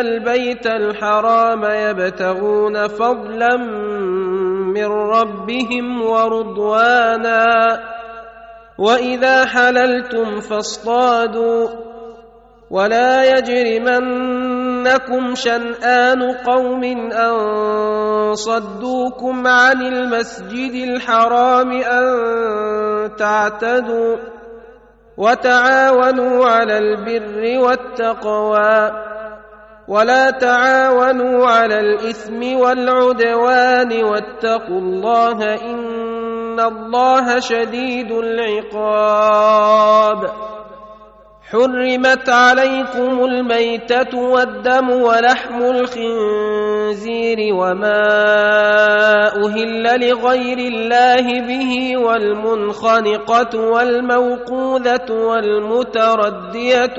البيت الحرام يبتغون فضلا من ربهم ورضوانا. وإذا حللتم فاصطادوا. ولا يجرمنكم شنآن قوم أن صدوكم عن المسجد الحرام أن تعتدوا. وتعاونوا على البر والتقوى. ولا تعاونوا على الإثم والعدوان واتقوا الله إن الله شديد العقاب. حرمت عليكم الميتة والدم ولحم الخنزير وما أهل لغير الله به والمنخنقة والموقوذة والمتردية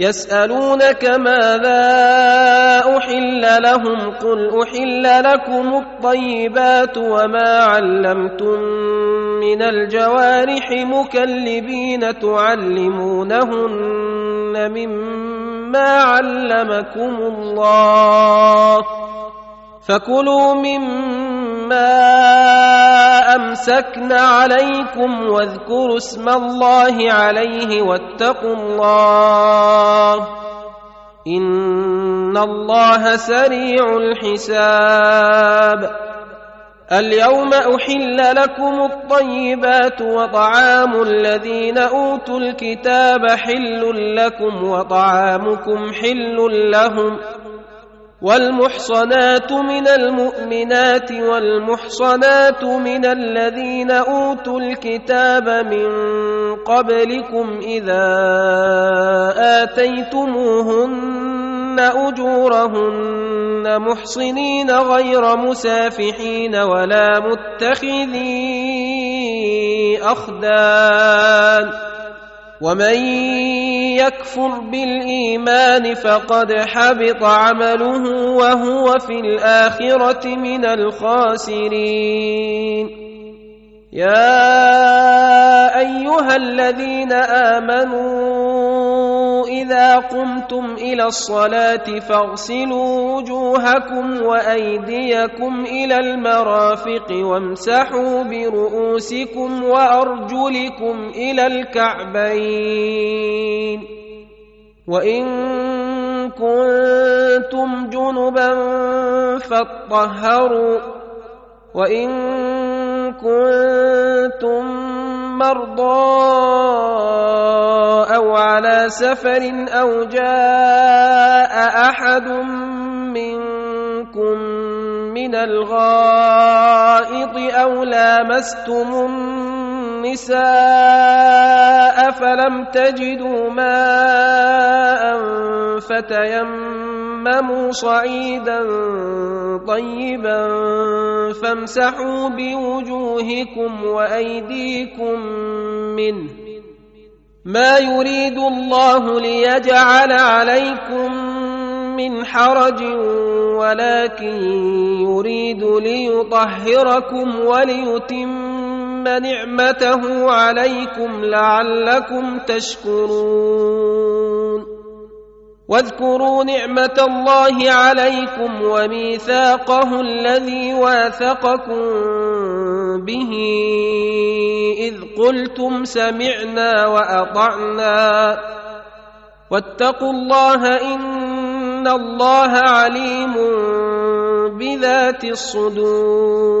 يسألونك ماذا أحل لهم قل أحل لكم الطيبات وما علمتم من الجوارح مكلبين تعلمونهن مما علمكم الله فكلوا مما امسكن عليكم واذكروا اسم الله عليه واتقوا الله إن الله سريع الحساب اليوم أحل لكم الطيبات وطعام الذين أوتوا الكتاب حل لكم وطعامكم حل لهم والمحصنات من المؤمنات والمحصنات من الذين أوتوا الكتاب من قبلكم إذا آتيتموهن أجورهن محصنين غير مسافحين ولا متخذي أخدان ومن يكفر بالايمان فقد حبط عمله وهو في الاخره من الخاسرين يا ايها الذين امنوا إذا قمتم إلى الصلاة فاغسلوا وجوهكم وأيديكم إلى المرافق وامسحوا برؤوسكم وأرجلكم إلى الكعبين وإن كنتم جنبا فاطهروا وإن كنتم مرضى أو على سفر أو جاء أحد منكم من الغائط أو لامستم النساء فلم تجدوا ماء فتيمموا صعيدا طيبا فامسحوا بوجوهكم وأيديكم منه. ما يريد الله ليجعل عليكم من حرج ولكن يريد ليطهركم وليتم نعمته عليكم لعلكم تشكرون. واذكروا نعمة الله عليكم وميثاقه الذي واثقكم به. إذ قلتم سمعنا وأطعنا. واتقوا الله إن الله عليم بذات الصدور.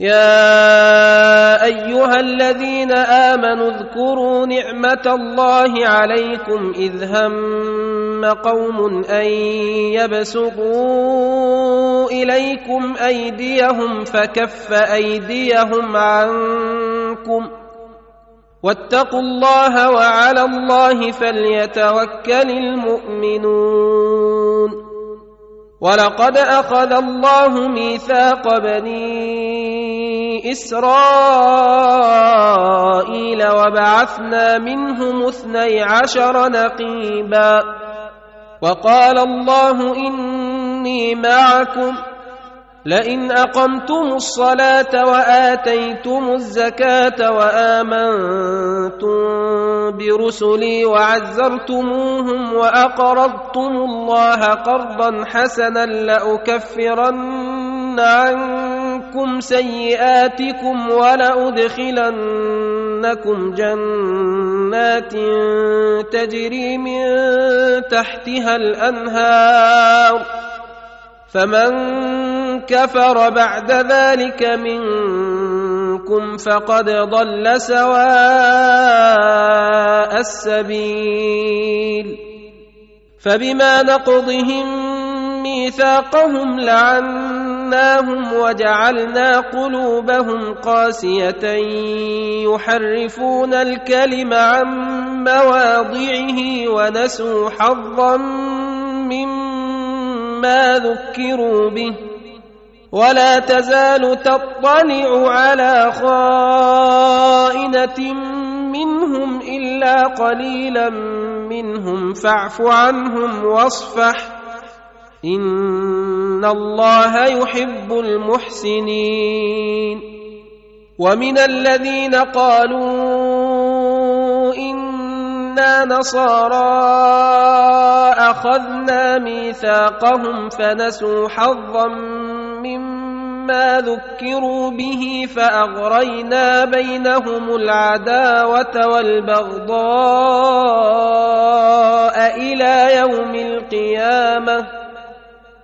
يا أيها الذين آمنوا اذكروا نعمة الله عليكم إذ هم قوم أن يبسطوا إليكم أيديهم فكف أيديهم عنكم واتقوا الله وعلى الله فليتوكل المؤمنون ولقد أخذ الله ميثاق بني إسرائيل وبعثنا منهم اثني عشر نقيبا وقال الله إني معكم لئن أقمتم الصلاة وآتيتم الزكاة وآمنتم برسلي وعزرتموهم وأقرضتم الله قرضا حسنا لأكفرن عنكم سيئاتكم ولأدخلنكم جنات تجري من تحتها الأنهار فمن كفر بعد ذلك منكم فقد ضل سواء السبيل فبما نقضهم ميثاقهم لعناهم وجعلنا قلوبهم قاسيه يحرفون الكلم عن مواضعه ونسوا حظا مما ذكروا به ولا تزال تطلع على خائنه منهم الا قليلا منهم فاعف عنهم واصفح ان الله يحب المحسنين ومن الذين قالوا أنا نصارى اخذنا ميثاقهم فنسوا حظا مما ذكروا به فاغرينا بينهم العداوه والبغضاء إلى يوم القيامه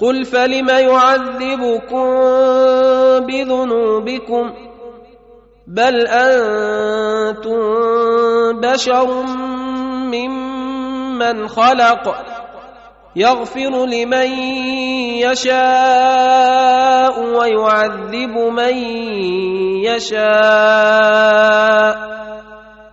قل فلم يعذبكم بذنوبكم بل أنتم بشر ممن خلق يغفر لمن يشاء ويعذب من يشاء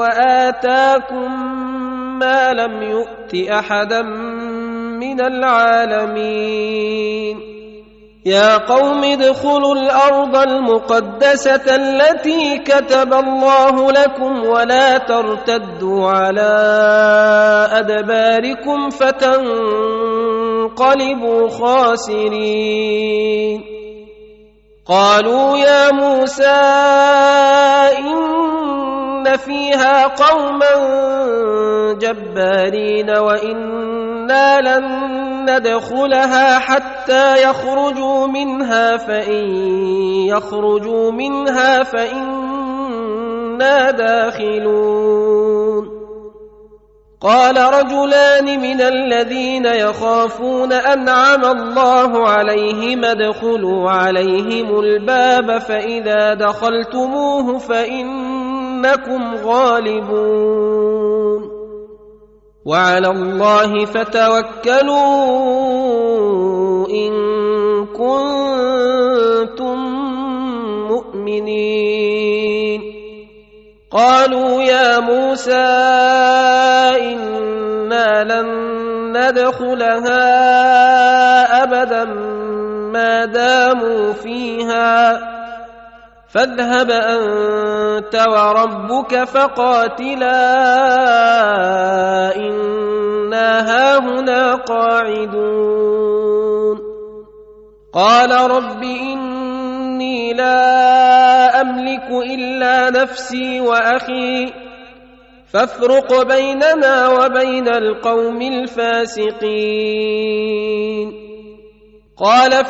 وآتاكم ما لم يؤت أحدا من العالمين. يا قوم ادخلوا الأرض المقدسة التي كتب الله لكم ولا ترتدوا على أدباركم فتنقلبوا خاسرين. قالوا يا موسى ان فيها قوما جبارين وأنا لن ندخلها حتى يخرجوا منها فان يخرجوا منها فانا داخلون قال رجلان من الذين يخافون انعم الله عليهم ادخلوا عليهم الباب فاذا دخلتموه فانكم غالبون. وعلى الله فتوكلوا إن كنتم مؤمنين. قالوا يا موسى إنا لن ندخلها أبدا ما داموا فيها. فاذهب أنت وربك فقاتلا إنا هاهنا قاعدون. قال رب إني لا أملك إلا نفسي وأخي فافرق بيننا وبين القوم الفاسقين. قال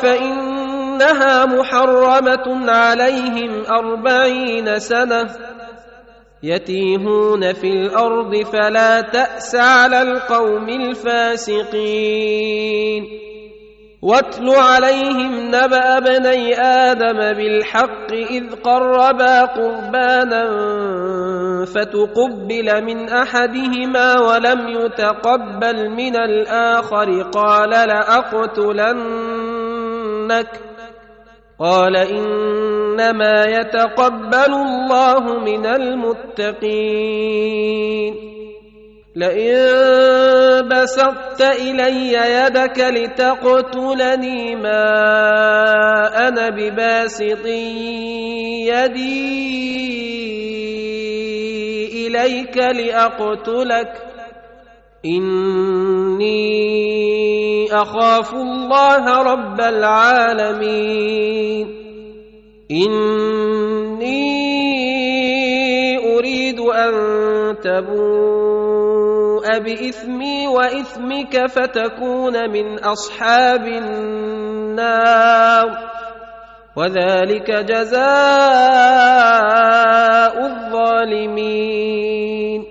فانها محرمة عليهم أربعين سنة يتيهون في الأرض فلا تأس على القوم الفاسقين. واتل عليهم نبأ بني آدم بالحق إذ قربا قربانا فتقبل من أحدهما ولم يتقبل من الآخر. قال لأقتلنك. قال ان إنما يتقبل الله من المتقين. لئن بسطت إلي يدك لتقتلني ما أنا بباسط يدي إليك لأقتلك إني أخاف الله رب العالمين. إني أريد أن تبوء بإثمي وإثمك فتكون من أصحاب النار. وذلك جزاء الظالمين.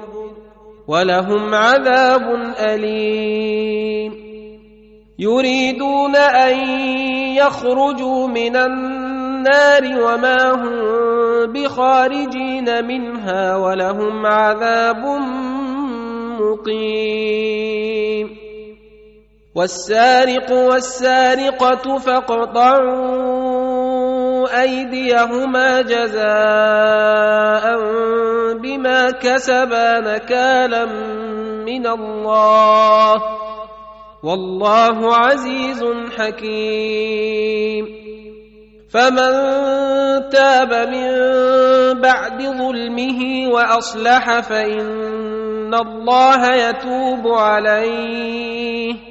ولهم عذاب أليم. يريدون أن يخرجوا من النار وما هم بخارجين منها ولهم عذاب مقيم. والسارق والسارقة فاقطعوا أيديهما جزاء بما كسبا نكالا من الله والله عزيز حكيم. فمن تاب من بعد ظلمه وأصلح فإن الله يتوب عليه.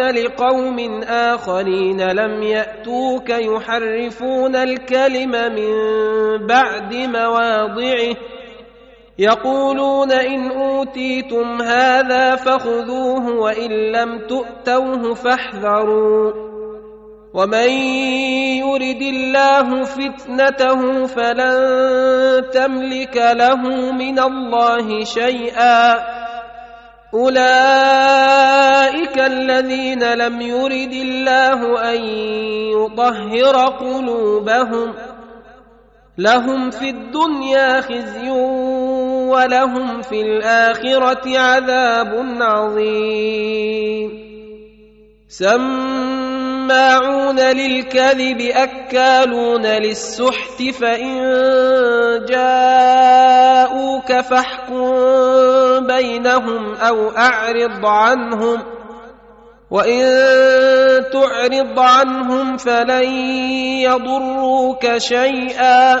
لقوم آخرين لم يأتوك يحرفون الكلم من بعد مواضعه. يقولون إن أوتيتم هذا فخذوه وإن لم تؤتوه فاحذروا. ومن يرد الله فتنته فلن تملك له من الله شيئا. أولئك الذين لم يرد الله أن يطهر قلوبهم لهم في الدنيا خزي ولهم في الآخرة عذاب عظيم. سم سماعون للكذب أكالون للسحت فإن جاءوك فاحكم بينهم أو أعرض عنهم وإن تعرض عنهم فلن يضروك شيئا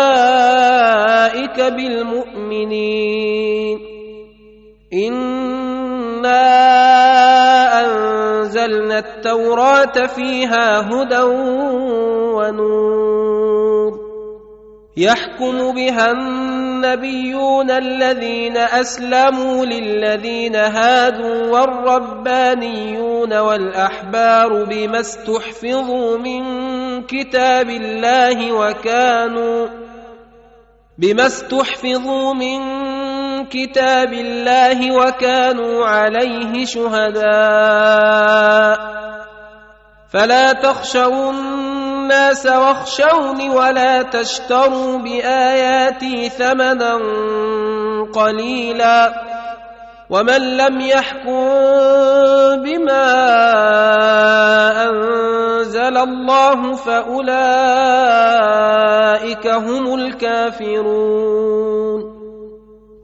بالمؤمنين. انا انزلنا التوراه فيها هدى ونور. يحكم بها النبيون الذين اسلموا للذين هادوا والربانيون والاحبار بما استحفظوا من كتاب الله وكانوا بما استحفظوا من كتاب الله وكانوا عليه شهداء. فلا تخشوا الناس واخشوني ولا تشتروا بآياتي ثمنا قليلا. ومن لم يحكم بما أنزل الله فأولئك هم الكافرون.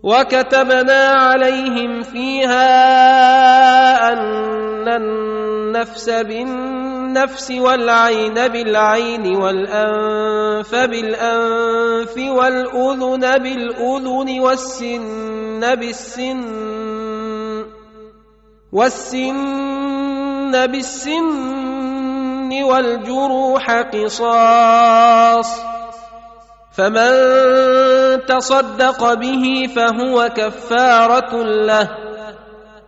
وكتبنا عليهم فيها أن النفس بالنفس والعين بالعين والأنف بالأنف والأذن بالأذن والسن بالسن والسن بالسن والجروح قصاص فمن تصدق به فهو كفارة له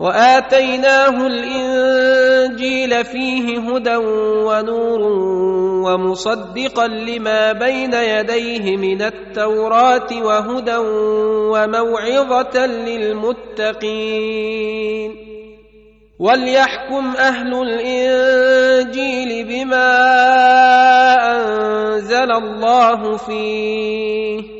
وآتيناه الإنجيل فيه هدى ونور ومصدقا لما بين يديه من التوراة وهدى وموعظة للمتقين وليحكم أهل الإنجيل بما أنزل الله فيه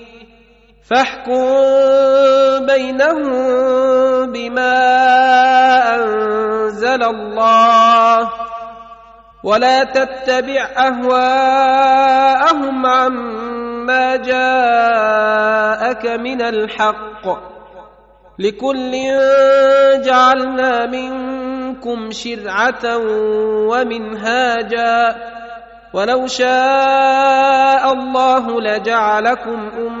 فاحكم بينهم بما أنزل الله ولا تتبع أهواءهم عما جاءك من الحق لكل جعلنا منكم شرعة ومنهاجا ولو شاء الله لجعلكم أمة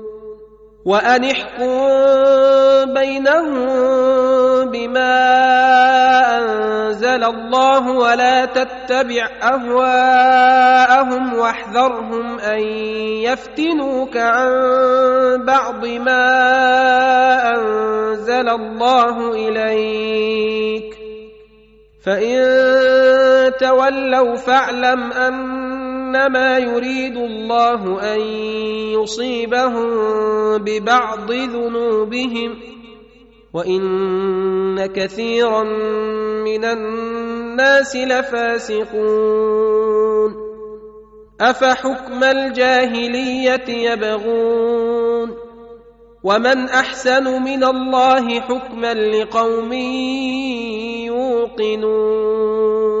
وأن احكم بينهم بما أنزل الله ولا تتبع أهواءهم واحذرهم أن يفتنوك عن بعض ما أنزل الله إليك فإن تولوا فاعلم إنما يريد الله أن يصيبهم ببعض ذنوبهم وإن كثيرا من الناس لفاسقون أفحكم الجاهلية يبغون ومن أحسن من الله حكما لقوم يوقنون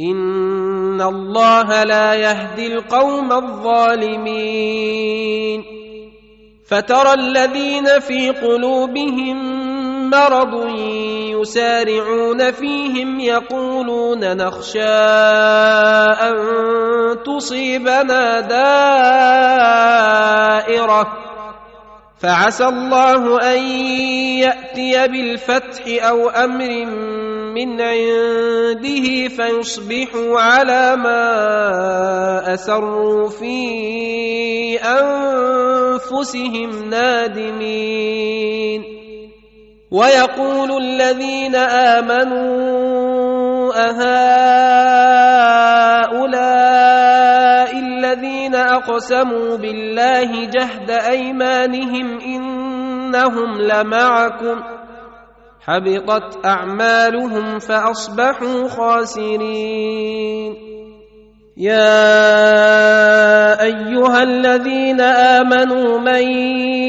ان الله لا يهدي القوم الظالمين فترى الذين في قلوبهم مرض يسارعون فيهم يقولون نخشى ان تصيبنا دائره فعسى الله ان ياتي بالفتح أو أمر من عنده فيصبحوا على ما أسروا في أنفسهم نادمين. ويقول الذين آمنوا أهؤلاء الذين أقسموا بالله جهد أيمانهم إنهم لمعكم حبطت أعمالهم فأصبحوا خاسرين. يا أيها الذين آمنوا من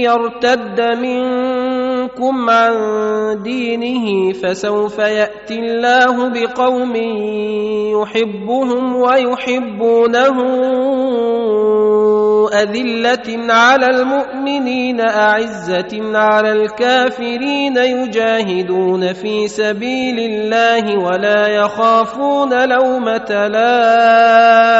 يرتد منكم عن دينه فسوف يأتي الله بقوم يحبهم ويحبونه أذلة على المؤمنين أعزة على الكافرين يجاهدون في سبيل الله ولا يخافون لومة لائم.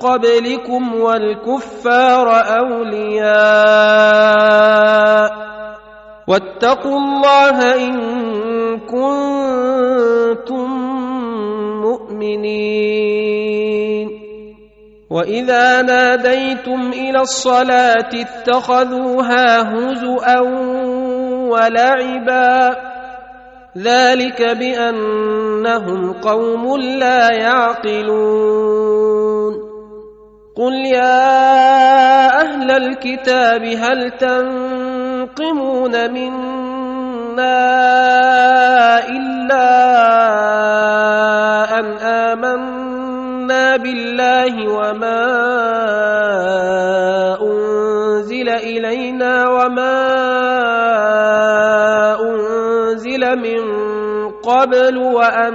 قبلكم والكفار أولياء. واتقوا الله إن كنتم مؤمنين. وإذا ناديتم إلى الصلاة اتخذوها هزءا ولعبا. ذلك بأنهم قوم لا يعقلون. قل يا أهل الكتاب هل تنقمون منا الا ان امنا بالله وما انزل الينا وما من قبل وان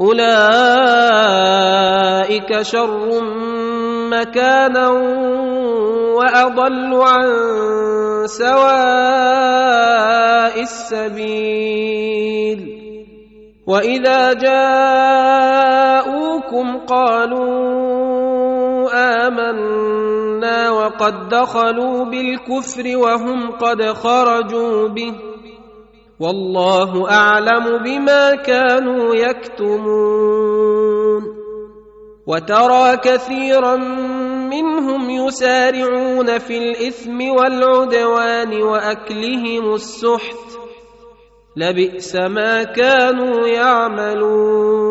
أولئك شر مكانا وأضل عن سواء السبيل. وإذا جاءوكم قالوا آمنا وقد دخلوا بالكفر وهم قد خرجوا به. والله أعلم بما كانوا يكتمون. وترى كثيرا منهم يسارعون في الإثم والعدوان وأكلهم السحت. لبئس ما كانوا يعملون.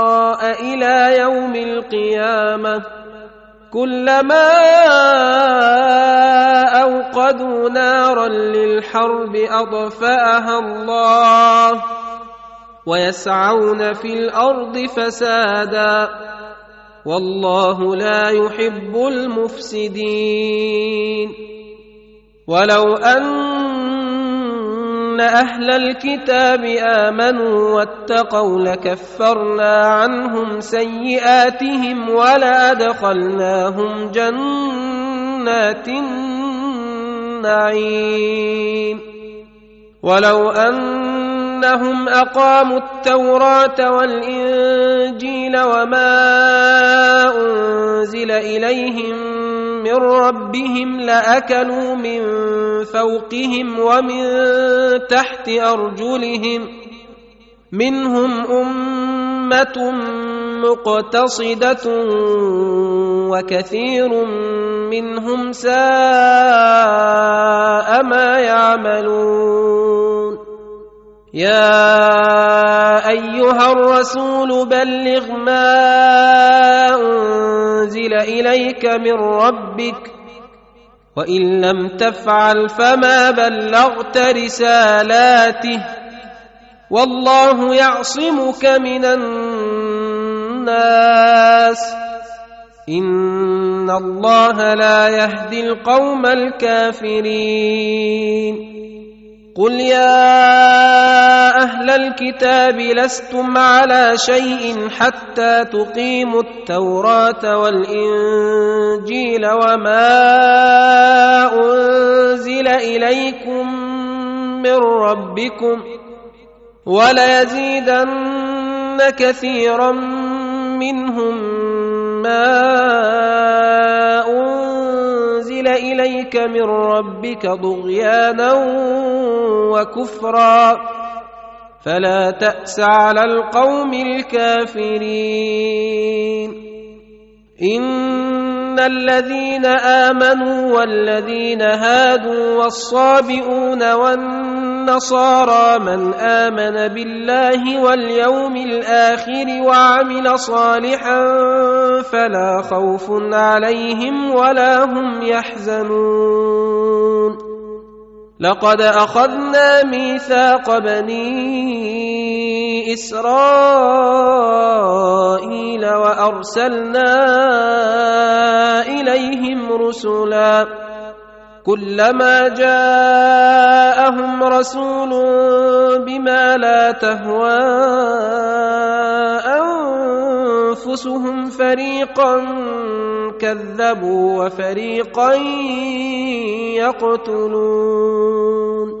إلى يوم القيامة كلما أوقدوا نارا للحرب أطفأها الله ويسعون في الأرض فسادا والله لا يحب المفسدين ولو أن أهل الكتاب امنوا واتقوا لكفرنا عنهم سيئاتهم ولادخلناهم جنات النعيم ولو انهم اقاموا التوراه والانجيل وما انزل اليهم من ربهم لأكلوا من فوقهم ومن تحت أرجلهم منهم أمة مقتصدة وكثير منهم ساء ما يعملون يا أيها الرسول بلغ ما أنزل إليك من ربك وإن لم تفعل فما بلغت رسالاته والله يعصمك من الناس. إن الله لا يهدي القوم الكافرين. قل يا أهل الكتاب لستم على شيء حتى تقيموا التوراه والانجيل وما انزل اليكم من ربكم وليزيدن كثيرا منهم ما إليك من ربك طغيانا وكفرا. فلا تأس على القوم الكافرين. ان الذين امنوا والذين هادوا والصابئون والنصارى من امن بالله واليوم الآخر وعمل صالحا فلا خوف عليهم ولا هم يحزنون لقد اخذنا ميثاق بني إسرائيل وأرسلنا إليهم رسلا كلما جاءهم رسول بما لا تهوى أنفسهم فريقا كذبوا وفريقا يقتلون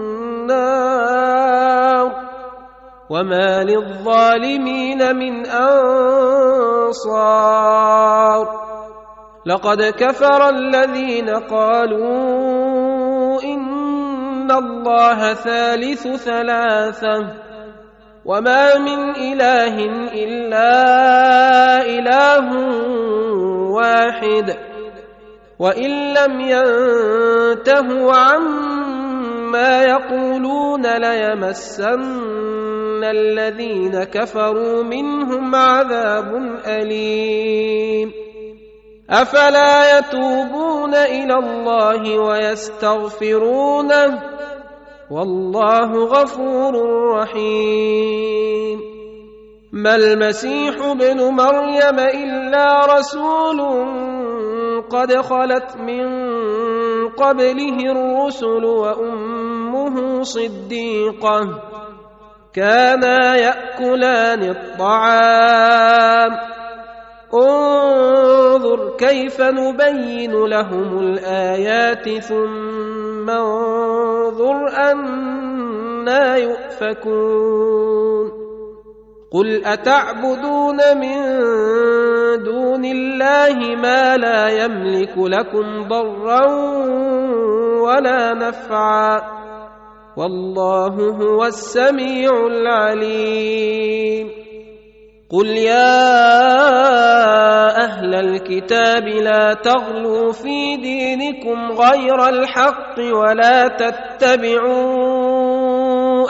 النار وما للظالمين من أنصار لقد كفر الذين قالوا إن الله ثالث ثلاثة وما من إله إلا إله واحد وإن لم ينتهوا عما يقولون ليمسن الذين كفروا منهم عذاب أليم. أفلا يتوبون إلى الله ويستغفرونه؟ والله غفور رحيم. ما المسيح ابن مريم إلا رسول قد خلت من قبله الرسل وأمه صديقة كانا يأكلان الطعام. انظر كيف نبين لهم الآيات ثم انظر أنا يؤفكون. قل اتعبدون من دون الله ما لا يملك لكم ضرا ولا نفعا والله هو السميع العليم. قل يا أهل الكتاب لا تغلوا في دينكم غير الحق ولا تتبعوا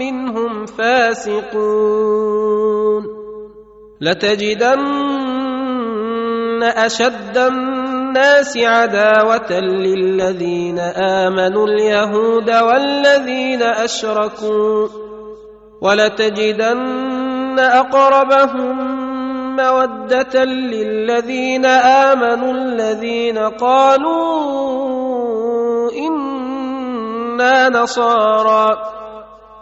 منهم فاسقون. لتجدن أشد الناس عداوة للذين آمنوا اليهود والذين أشركوا. ولتجدن أقربهم مودة للذين آمنوا الذين قالوا إنا نصارى.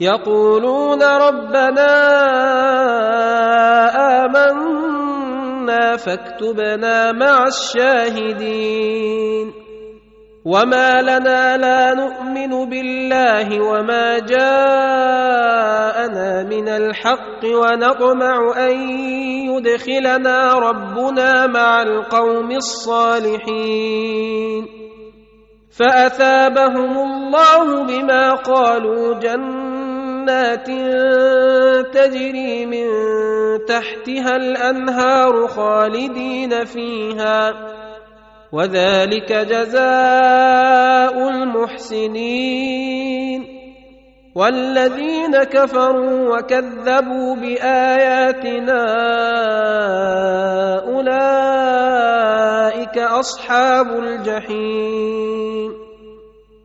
يقولون ربنا آمنا فاكتبنا مع الشاهدين. وما لنا لا نؤمن بالله وما جاءنا من الحق ونطمع أن يدخلنا ربنا مع القوم الصالحين. فأثابهم الله بما قالوا جنات جنات تجري من تحتها الأنهار خالدين فيها. وذلك جزاء المحسنين. والذين كفروا وكذبوا بآياتنا أولئك أصحاب الجحيم.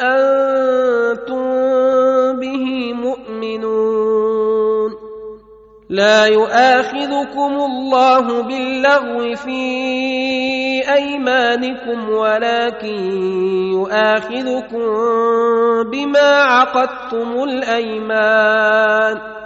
أنتم به مؤمنون. لا يؤاخذكم الله باللغو في أيمانكم ولكن يؤاخذكم بما عقدتم الأيمان.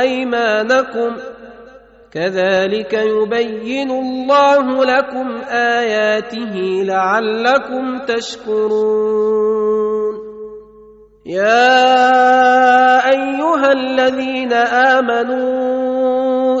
أيمانكم كذلك يبين الله لكم آياته لعلكم تشكرون. يا أيها الذين آمنوا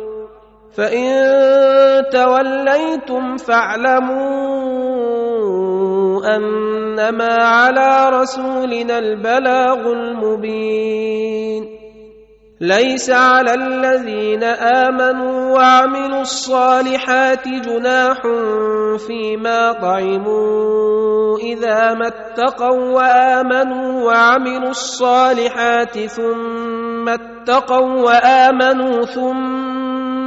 فان توليتم فاعلموا انما على رسولنا البلاغ المبين ليس على الذين امنوا وعملوا الصالحات جناح فيما طعموا اذا ما اتقوا وامنوا وعملوا الصالحات ثم اتقوا وامنوا ثم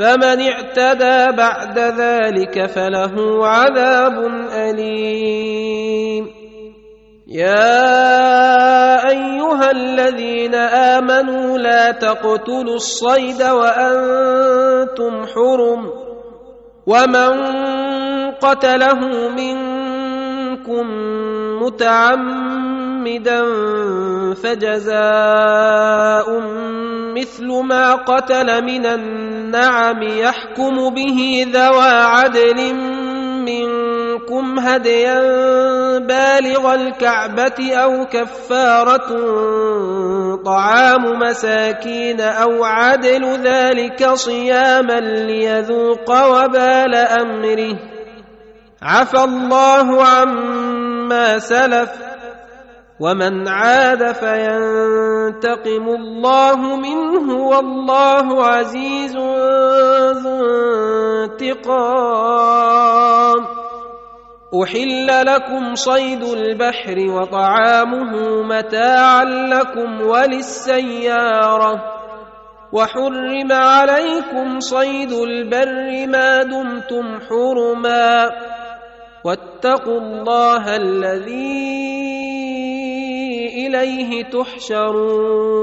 فمن اعتدى بعد ذلك فله عذاب أليم. يا أيها الذين آمنوا لا تقتلوا الصيد وأنتم حرم ومن قتله منكم متعمدا فجزاء مثل ما قتل من النعم يحكم به ذوى عدل منكم هديا بالغ الكعبة أو كفارة طعام مساكين أو عدل ذلك صياما ليذوق وبال أمره. عفى الله عما سلف. ومن عاد فينتقم الله منه والله عزيز ذو انتقام. احل لكم صيد البحر وطعامه متاعا لكم وللسياره. وحرم عليكم صيد البر ما دمتم حرما. واتقوا الله الذي إليه تحشرون.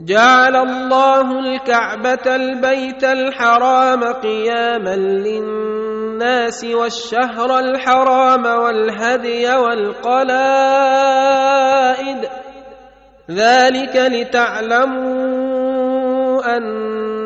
جعل الله الكعبة البيت الحرام قياما للناس والشهر الحرام والهدي والقلائد. ذلك لتعلموا أن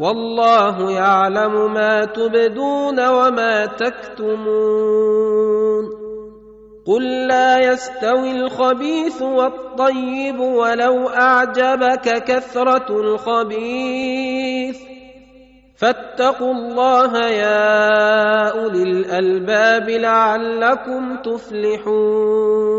والله يعلم ما تبدون وما تكتمون. قل لا يستوي الخبيث والطيب ولو أعجبك كثرة الخبيث. فاتقوا الله يا أولي الألباب لعلكم تفلحون.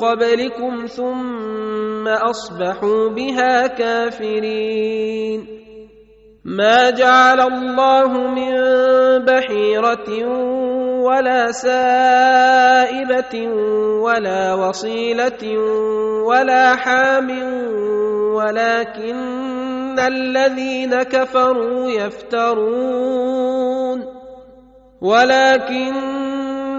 قبلكم ثم أصبحوا بها كافرين. ما جعل الله من بحيرة ولا سائبة ولا وصيلة ولا حام ولكن الذين كفروا يفترون. ولكن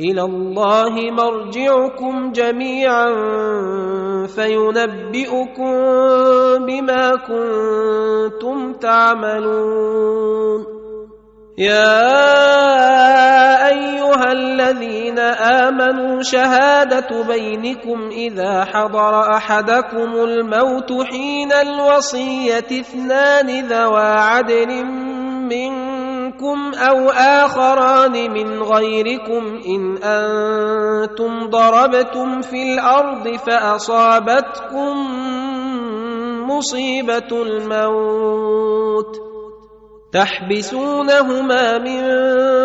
إلى الله مرجعكم جميعا فينبئكم بما كنتم تعملون. يا أيها الذين آمنوا شهادة بينكم إذا حضر أحدكم الموت حين الوصية اثنان ذوى عدل منكم. أو آخران من غيركم إن أنتم ضربتم في الأرض فأصابتكم مصيبة الموت تحبسونهما من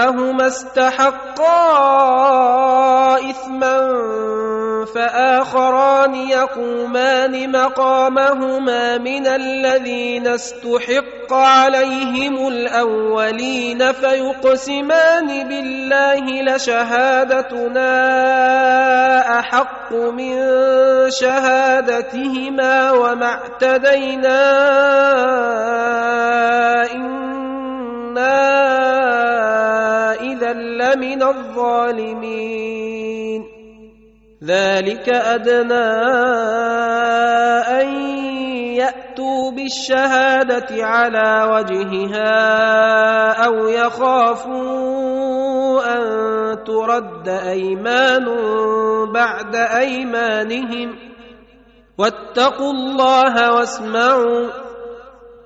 انهما استحقا اثما فاخران يقومان مقامهما من الذين استحق عليهم الاولين فيقسمان بالله لشهادتنا احق من شهادتهما وما اعتدينا اذا لمن الظالمين ذلك ادنى ان ياتوا بالشهاده على وجهها أو يخافوا ان ترد ايمان بعد ايمانهم واتقوا الله واسمعوا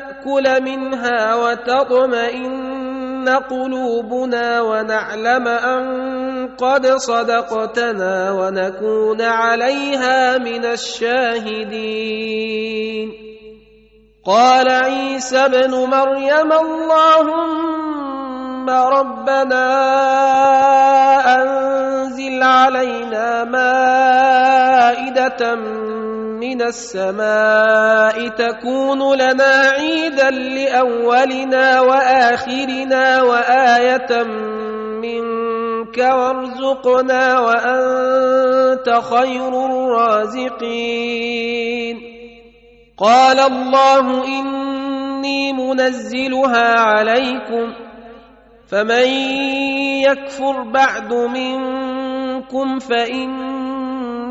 ناكل منها وتطمئن قلوبنا ونعلم أن قد صدقتنا ونكون عليها من الشاهدين. قال عيسى ابن مريم اللهم ربنا أنزل علينا مائدة من السماء تكون لنا عيدا لأولنا وآخرنا وآية منك وارزقنا وأنت خير الرازقين. قال الله إني منزلها عليكم فمن يكفر بعد منكم فإني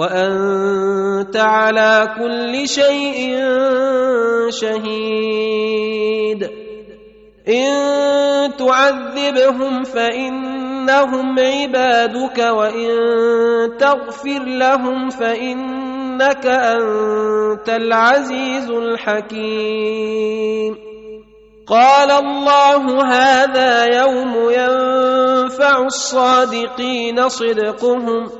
وأنت على كل شيء شهيد. إن تعذبهم فإنهم عبادك وإن تغفر لهم فإنك أنت العزيز الحكيم. قال الله هذا يوم ينفع الصادقين صدقهم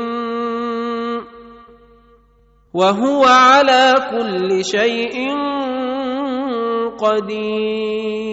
وهو على كل شيء قدير.